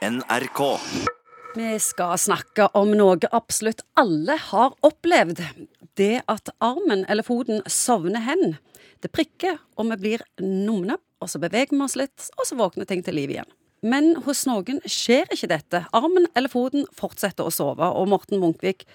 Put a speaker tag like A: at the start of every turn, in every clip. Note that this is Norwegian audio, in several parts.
A: NRK.
B: Vi skal snakke om noe absolutt alle har opplevd. Det at armen eller foten sovner hen. Det prikker, og vi blir numne, og så beveger vi oss litt, og så våkner ting til liv igjen. Men hos noen skjer ikke dette. Armen eller foten fortsetter å sove, og Morten Munkvik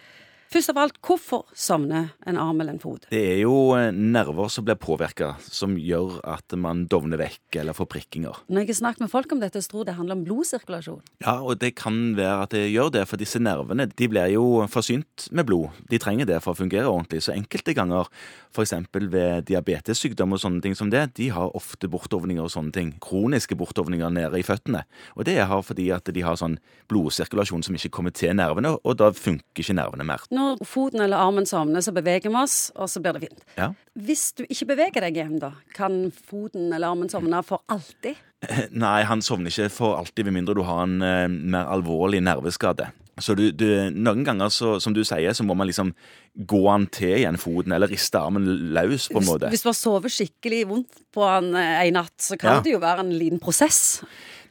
B: Først av alt, hvorfor sovner en arm eller en fot?
C: Det er jo eh, nerver som blir påvirka, som gjør at man dovner vekk eller får prikkinger.
B: Når jeg har snakket med folk om dette, så tror jeg det handler om blodsirkulasjon.
C: Ja, og det kan være at det gjør det, for disse nervene de blir jo forsynt med blod. De trenger det for å fungere ordentlig. Så enkelte ganger, f.eks. ved diabetessykdom og sånne ting som det, de har ofte bortovninger og sånne ting. Kroniske bortovninger nede i føttene. Og det er fordi at de har sånn blodsirkulasjon som ikke kommer til nervene, og da funker ikke nervene mer.
B: Når foten eller armen sovner, så beveger vi oss, og så blir det fint.
C: Ja.
B: Hvis du ikke beveger deg igjen, da, kan foten eller armen sovne for alltid?
C: Nei, han sovner ikke for alltid, med mindre du har en eh, mer alvorlig nerveskade. Så du, du, Noen ganger, så, som du sier, så må man liksom gå han til igjen foten, eller riste armen løs, på en
B: Hvis,
C: måte.
B: hvis du har sovet skikkelig vondt på han eh, en natt, så kan
C: Ja.
B: det jo være en liten prosess.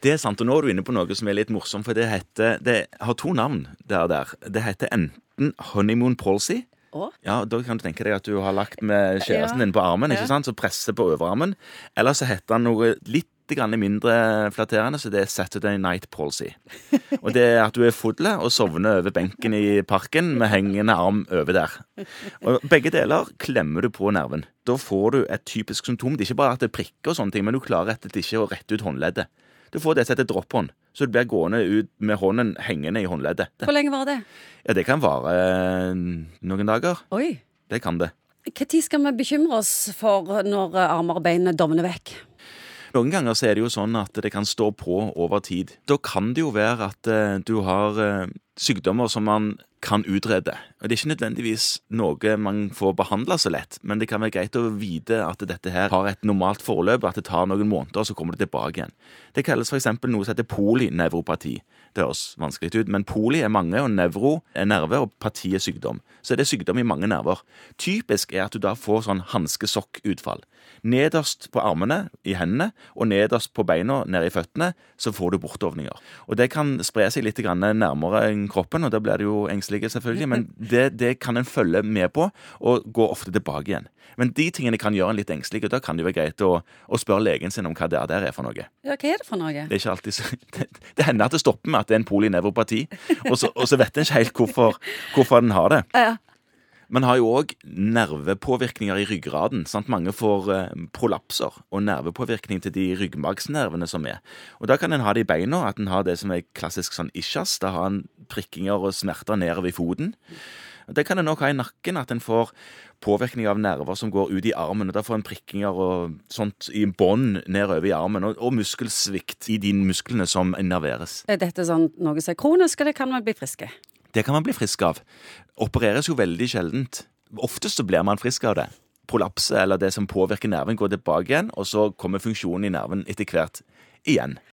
C: Det er sant, og nå er du inne på noe som er litt morsomt, for det heter Det har to navn der der. Det heter enten honeymoon palsy. Ja, Da kan du tenke deg at du har lagt med kjæresten
B: Ja.
C: din på armen, ikke sant, så presser på overarmen. Eller så heter han noe litt mindre flatterende, så det er Saturday night palsy. Og det er at du er full og sovner over benken i parken med hengende arm over der. Og Begge deler klemmer du på nerven. Da får du et typisk symptom. Det er ikke bare at det prikker, og sånne ting, men du klarer rett og slett ikke å rette ut håndleddet. Du får det som heter dropphånd, så du blir gående ut med hånden hengende i håndleddet.
B: Hvor lenge var det?
C: Ja, Det kan vare eh, noen dager.
B: Oi.
C: Det kan det.
B: Når skal vi bekymre oss for når eh, armer og bein dovner vekk?
C: Noen ganger så er det jo sånn at det kan stå på over tid. Da kan det jo være at eh, du har sykdommer som man kan utrede. Og Det er ikke nødvendigvis noe man får behandla så lett, men det kan være greit å vite at dette her har et normalt forløp, at det tar noen måneder, og så kommer det tilbake igjen. Det kalles f.eks. noe som heter polynevropati. Det høres vanskelig ut, men poli er mange, og nevro er nerve, og parti er sykdom. Så det er sykdom i mange nerver. Typisk er at du da får sånn hanskesokkutfall. Nederst på armene, i hendene, og nederst på beina, nede i føttene, så får du bortovninger. Og det kan spre seg litt nærmere enn kroppen, og da blir det jo engstelige, selvfølgelig, men det, det kan en følge med på, og gå ofte tilbake igjen. Men de tingene kan gjøre en litt engstelig, og da kan det være greit å, å spørre legen sin om hva det der er for noe.
B: Ja, hva er det for noe?
C: Det er ikke alltid så Det, det hender at det stopper med at det er en polynevropati, og så, og så vet en ikke helt hvorfor, hvorfor den har det.
B: Ja.
C: Man har jo òg nervepåvirkninger i ryggraden. Sant? Mange får eh, prolapser og nervepåvirkning til de ryggmargsnervene som er. Og Da kan en ha det i beina, at en har det som er klassisk sånn ischias. Da har en prikkinger og smerter nedover i foten. Det kan en òg ha i nakken, at en får påvirkning av nerver som går ut i armen. og Da får en prikkinger og sånt i bånd nedover i armen, og, og muskelsvikt i de musklene som innerveres.
B: Er dette sånn noe som er kronisk, eller kan man bli friske?
C: Det kan man bli frisk av. Opereres jo veldig sjeldent. Oftest så blir man frisk av det. Prolapse eller det som påvirker nerven, går tilbake igjen, og så kommer funksjonen i nerven etter hvert igjen.